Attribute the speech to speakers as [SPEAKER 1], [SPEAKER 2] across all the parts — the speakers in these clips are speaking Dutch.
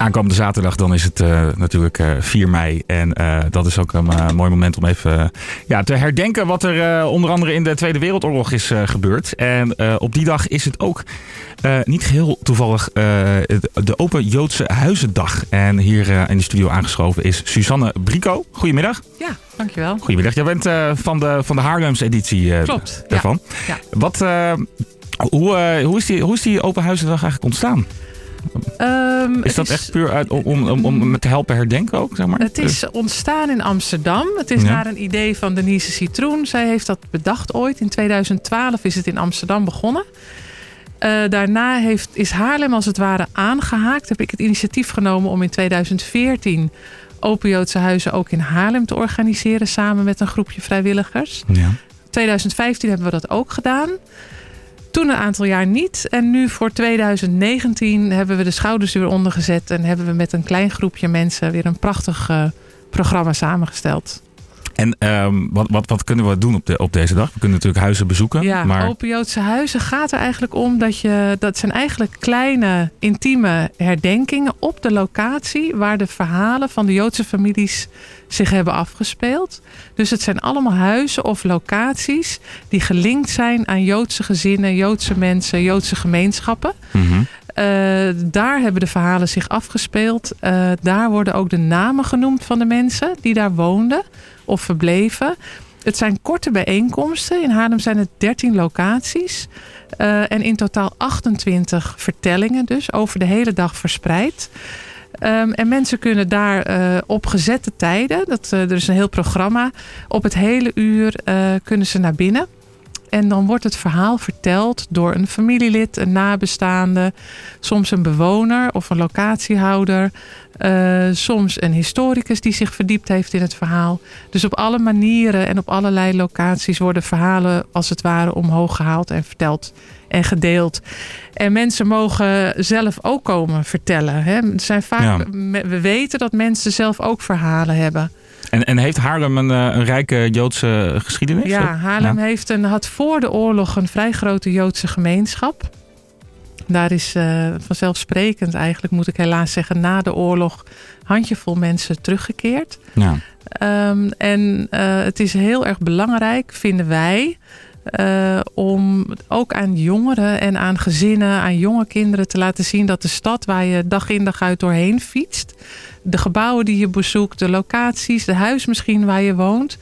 [SPEAKER 1] Aankomende zaterdag dan is het uh, natuurlijk uh, 4 mei. En uh, dat is ook een mooi moment om even ja, te herdenken wat er onder andere in de Tweede Wereldoorlog is gebeurd. En op die dag is het ook niet geheel toevallig de Open Joodse Huizendag. En hier in de studio aangeschoven is Suzanne Brico. Goedemiddag.
[SPEAKER 2] Ja, dankjewel.
[SPEAKER 1] Goedemiddag. Jij bent van, de, van de Haarlems editie
[SPEAKER 2] Klopt,
[SPEAKER 1] daarvan.
[SPEAKER 2] Ja.
[SPEAKER 1] Wat, hoe, hoe, is die, hoe is die Open Huizendag eigenlijk ontstaan?
[SPEAKER 2] Um,
[SPEAKER 1] is dat is, echt puur uit, om, om, om, te helpen herdenken ook? Zeg maar?
[SPEAKER 2] Het is ontstaan in Amsterdam. Het is ja. naar een idee van Denise Citroen. Zij heeft dat bedacht ooit. In 2012 is het in Amsterdam begonnen. Uh, daarna heeft, is Haarlem als het ware aangehaakt. Heb ik het initiatief genomen om in 2014 Open Joodse Huizen ook in Haarlem te organiseren. Samen met een groepje vrijwilligers.
[SPEAKER 1] Ja.
[SPEAKER 2] 2015 hebben we dat ook gedaan. Toen een aantal jaar niet. En nu voor 2019 hebben we de schouders weer onder gezet. En hebben we met een klein groepje mensen weer een prachtig uh, programma samengesteld.
[SPEAKER 1] En um, wat, wat, wat kunnen we doen op, de, op deze dag? We kunnen natuurlijk huizen bezoeken.
[SPEAKER 2] Ja,
[SPEAKER 1] maar...
[SPEAKER 2] Open Joodse huizen gaat er eigenlijk om dat je... Dat zijn eigenlijk kleine, intieme herdenkingen op de locatie... waar de verhalen van de Joodse families zich hebben afgespeeld. Dus het zijn allemaal huizen of locaties... die gelinkt zijn aan Joodse gezinnen, Joodse mensen, Joodse gemeenschappen.
[SPEAKER 1] Mm -hmm.
[SPEAKER 2] Uh, daar hebben de verhalen zich afgespeeld. Uh, daar worden ook de namen genoemd van de mensen die daar woonden of verbleven. Het zijn korte bijeenkomsten. In Haarlem zijn het 13 locaties. Uh, en in totaal 28 vertellingen dus over de hele dag verspreid. Um, en mensen kunnen daar op gezette tijden, dat, er is een heel programma, op het hele uur kunnen ze naar binnen. En dan wordt het verhaal verteld door een familielid, een nabestaande, soms een bewoner of een locatiehouder, uh, soms een historicus die zich verdiept heeft in het verhaal. Dus op alle manieren en op allerlei locaties worden verhalen als het ware omhoog gehaald en verteld en gedeeld. En mensen mogen zelf ook komen vertellen. Hè. Er zijn vaak, ja. We weten dat mensen zelf ook verhalen hebben.
[SPEAKER 1] En, en heeft Haarlem een, een rijke Joodse geschiedenis?
[SPEAKER 2] Ja, Haarlem ja. Heeft een, had voor de oorlog een vrij grote Joodse gemeenschap. Daar is uh, vanzelfsprekend eigenlijk, moet ik helaas zeggen, na de oorlog handjevol mensen teruggekeerd.
[SPEAKER 1] Ja.
[SPEAKER 2] Um, en uh, het is heel erg belangrijk, vinden wij, uh, om ook aan jongeren en aan gezinnen, aan jonge kinderen te laten zien dat de stad waar je dag in dag uit doorheen fietst, de gebouwen die je bezoekt, de locaties, de huis misschien waar je woont,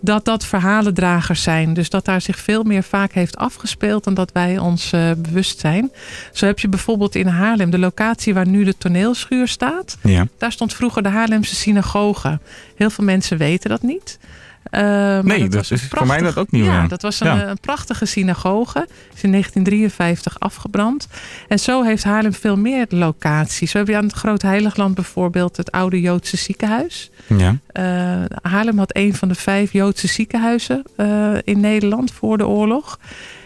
[SPEAKER 2] dat dat verhalendragers zijn. Dus dat daar zich veel meer vaak heeft afgespeeld dan dat wij ons uh, bewust zijn. Zo heb je bijvoorbeeld in Haarlem de locatie waar nu de toneelschuur staat.
[SPEAKER 1] Ja.
[SPEAKER 2] Daar stond vroeger de Haarlemse synagoge. Heel veel mensen weten dat niet. Uh,
[SPEAKER 1] nee, dat, dat is prachtig, voor mij dat ook nieuw.
[SPEAKER 2] Ja,
[SPEAKER 1] ja.
[SPEAKER 2] dat was een, ja. een, prachtige synagoge. Is in 1953 afgebrand. En zo heeft Haarlem veel meer locaties. Zo heb je aan het Groot Heiligland bijvoorbeeld het oude Joodse ziekenhuis.
[SPEAKER 1] Ja.
[SPEAKER 2] Uh, Haarlem had een van de vijf Joodse ziekenhuizen uh, in Nederland voor de oorlog.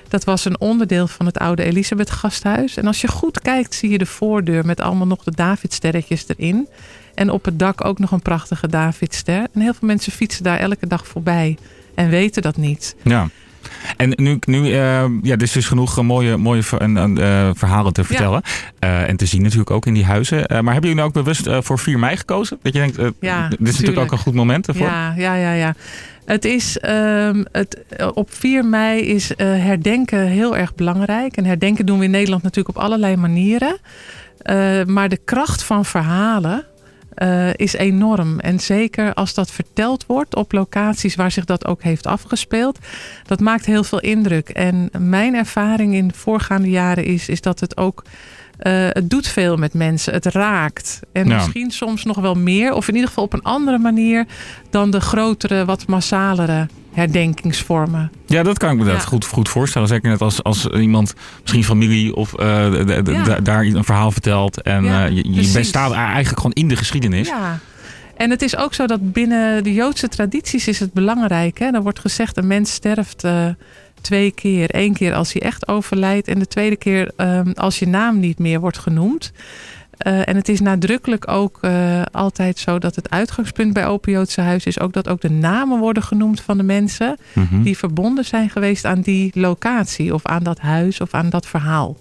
[SPEAKER 2] Dat was een onderdeel van het oude Elisabeth Gasthuis. En als je goed kijkt zie je de voordeur met allemaal nog de Davidsterretjes erin. En op het dak ook nog een prachtige Davidster. En heel veel mensen fietsen daar elke dag voorbij en weten dat niet.
[SPEAKER 1] Ja. En nu, nu uh, ja, er is dus genoeg mooie, mooie uh, verhalen te vertellen. Ja. En te zien natuurlijk ook in die huizen. maar hebben jullie nou ook bewust voor 4 mei gekozen? Dat je denkt, dit is natuurlijk ook een goed moment ervoor.
[SPEAKER 2] Ja, ja, ja. ja. Het is, um, het, op 4 mei is herdenken heel erg belangrijk. En herdenken doen we in Nederland natuurlijk op allerlei manieren. maar de kracht van verhalen uh, is enorm. En zeker als dat verteld wordt op locaties waar zich dat ook heeft afgespeeld. Dat maakt heel veel indruk. En mijn ervaring in voorgaande jaren is, is dat het ook... Uh, het doet veel met mensen. Het raakt. En
[SPEAKER 1] Ja.
[SPEAKER 2] misschien soms nog wel meer. Of in ieder geval op een andere manier... dan de grotere, wat massalere herdenkingsvormen.
[SPEAKER 1] Ja, dat kan ik me
[SPEAKER 2] Ja.
[SPEAKER 1] dat goed, goed voorstellen. Zeker net als, als iemand, misschien familie of
[SPEAKER 2] Ja.
[SPEAKER 1] da- daar een verhaal vertelt. En
[SPEAKER 2] Ja,
[SPEAKER 1] eh, je, bent staat eigenlijk gewoon in de geschiedenis.
[SPEAKER 2] Ja. En het is ook zo dat binnen de Joodse tradities is het belangrijk. Hè? Er wordt gezegd, een mens sterft eh, twee keer. Eén keer als hij echt overlijdt. En de tweede keer ehm, als je naam niet meer wordt genoemd. Eh, en het is nadrukkelijk ook eh, altijd zo dat het uitgangspunt bij Open Joodse Huis is ook dat ook de namen worden genoemd van de mensen
[SPEAKER 1] Mhm.
[SPEAKER 2] die verbonden zijn geweest aan die locatie of aan dat huis of aan dat verhaal.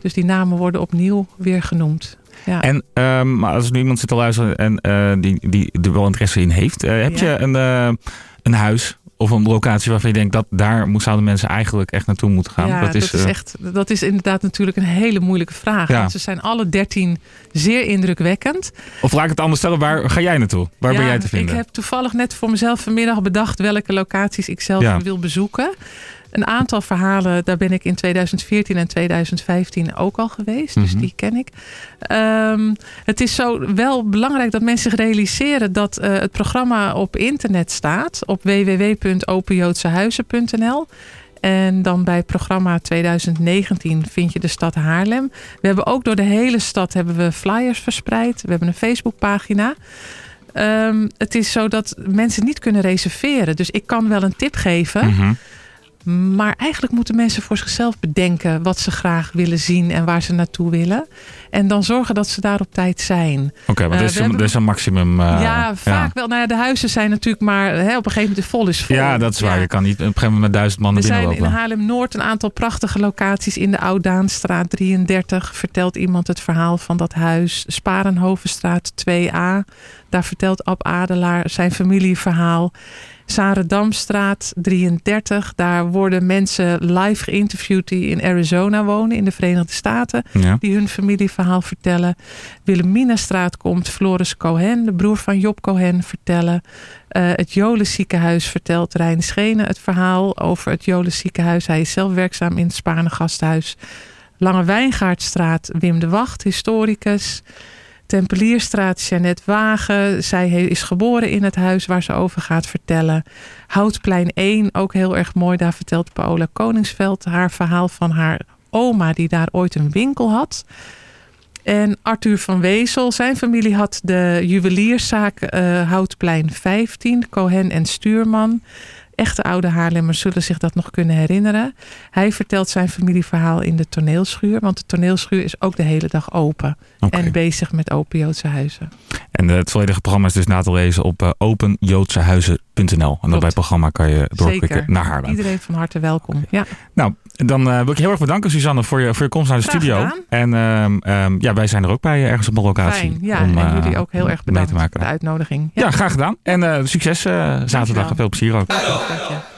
[SPEAKER 2] Dus die namen worden opnieuw weer genoemd. Ja.
[SPEAKER 1] En um, maar als nu iemand zit te luisteren en uh, die, die er wel interesse in heeft, heb ja. je een, een huis of een locatie waarvan je denkt dat daar zouden mensen eigenlijk echt naartoe moeten gaan?
[SPEAKER 2] Ja, dat is, dat is echt, dat is inderdaad natuurlijk een hele moeilijke vraag. Ja. Want ze zijn alle dertien zeer indrukwekkend.
[SPEAKER 1] Of laat ik het anders stellen, waar ga jij naartoe? Waar
[SPEAKER 2] ja,
[SPEAKER 1] ben jij te vinden?
[SPEAKER 2] Ik heb toevallig net voor mezelf vanmiddag bedacht welke locaties ik zelf wil bezoeken. Een aantal verhalen, daar ben ik in 2014 en 2015 ook al geweest. Dus
[SPEAKER 1] Mhm.
[SPEAKER 2] die ken ik. Um, het is zo wel belangrijk dat mensen zich realiseren dat uh, het programma op internet staat. Op www.openjoodsehuizen.nl. En dan bij programma 2019 vind je de stad Haarlem. We hebben ook door de hele stad hebben we flyers verspreid. We hebben een Facebookpagina. Um, het is zo dat mensen niet kunnen reserveren. Dus ik kan wel een tip geven.
[SPEAKER 1] Mm -hmm.
[SPEAKER 2] Maar eigenlijk moeten mensen voor zichzelf bedenken wat ze graag willen zien en waar ze naartoe willen. En dan zorgen dat ze daar op tijd zijn.
[SPEAKER 1] Oké, okay, maar uh, er, is, er is een maximum. Uh,
[SPEAKER 2] ja, vaak ja. wel. Nou ja, de huizen zijn natuurlijk maar hè, op een gegeven moment vol is vol.
[SPEAKER 1] Ja, dat is waar. Ja. Je kan niet op een gegeven moment met duizend man naar
[SPEAKER 2] binnen
[SPEAKER 1] lopen.
[SPEAKER 2] Er zijn in Haarlem-Noord een aantal prachtige locaties. In de Oud-Daanstraat 33 vertelt iemand het verhaal van dat huis. Sparenhovenstraat 2a. Daar vertelt Ab Adelaar zijn familieverhaal. Sarendamstraat 33. Daar worden mensen live geïnterviewd die in Arizona wonen, in de Verenigde Staten.
[SPEAKER 1] Ja.
[SPEAKER 2] Die hun familieverhaal vertellen. Wilhelminastraat komt Floris Cohen, de broer van Job Cohen, vertellen. Uh, het Jolis ziekenhuis vertelt Rijn Schenen het verhaal over het Jolis ziekenhuis. Hij is zelf werkzaam in het Spaarne gasthuis. Lange Wijngaardstraat Wim de Wacht, historicus. Tempelierstraat Jeannette Wagen. Zij is geboren in het huis waar ze over gaat vertellen. Houtplein 1, ook heel erg mooi. Daar vertelt Paola Koningsveld haar verhaal van haar oma die daar ooit een winkel had. En Arthur van Wezel, zijn familie had de juwelierszaak uh, Houtplein 15, Cohen en Stuurman. Echte oude Haarlemmers zullen zich dat nog kunnen herinneren. Hij vertelt zijn familieverhaal in de toneelschuur. Want de toneelschuur is ook de hele dag open.
[SPEAKER 1] Okay.
[SPEAKER 2] En bezig met Open Joodse Huizen.
[SPEAKER 1] En het volledige programma is dus na te lezen op uh, openjoodsehuizen.nl. En dan bij het programma kan je doorklikken
[SPEAKER 2] Zeker.
[SPEAKER 1] naar Haarlem.
[SPEAKER 2] Iedereen van harte welkom. Ja.
[SPEAKER 1] Nou, dan uh, wil ik je heel erg bedanken Suzanne voor je, voor je komst naar de
[SPEAKER 2] Graag
[SPEAKER 1] studio.
[SPEAKER 2] Gedaan.
[SPEAKER 1] En uh, um, ja, wij zijn er ook bij uh, ergens op een locatie.
[SPEAKER 2] Fijn. Ja,
[SPEAKER 1] om,
[SPEAKER 2] en jullie ook heel erg bedankt
[SPEAKER 1] mee te maken.
[SPEAKER 2] voor de uitnodiging.
[SPEAKER 1] Ja, ja graag gedaan. En uh, succes zaterdag. Veel plezier ook.
[SPEAKER 2] Dank je.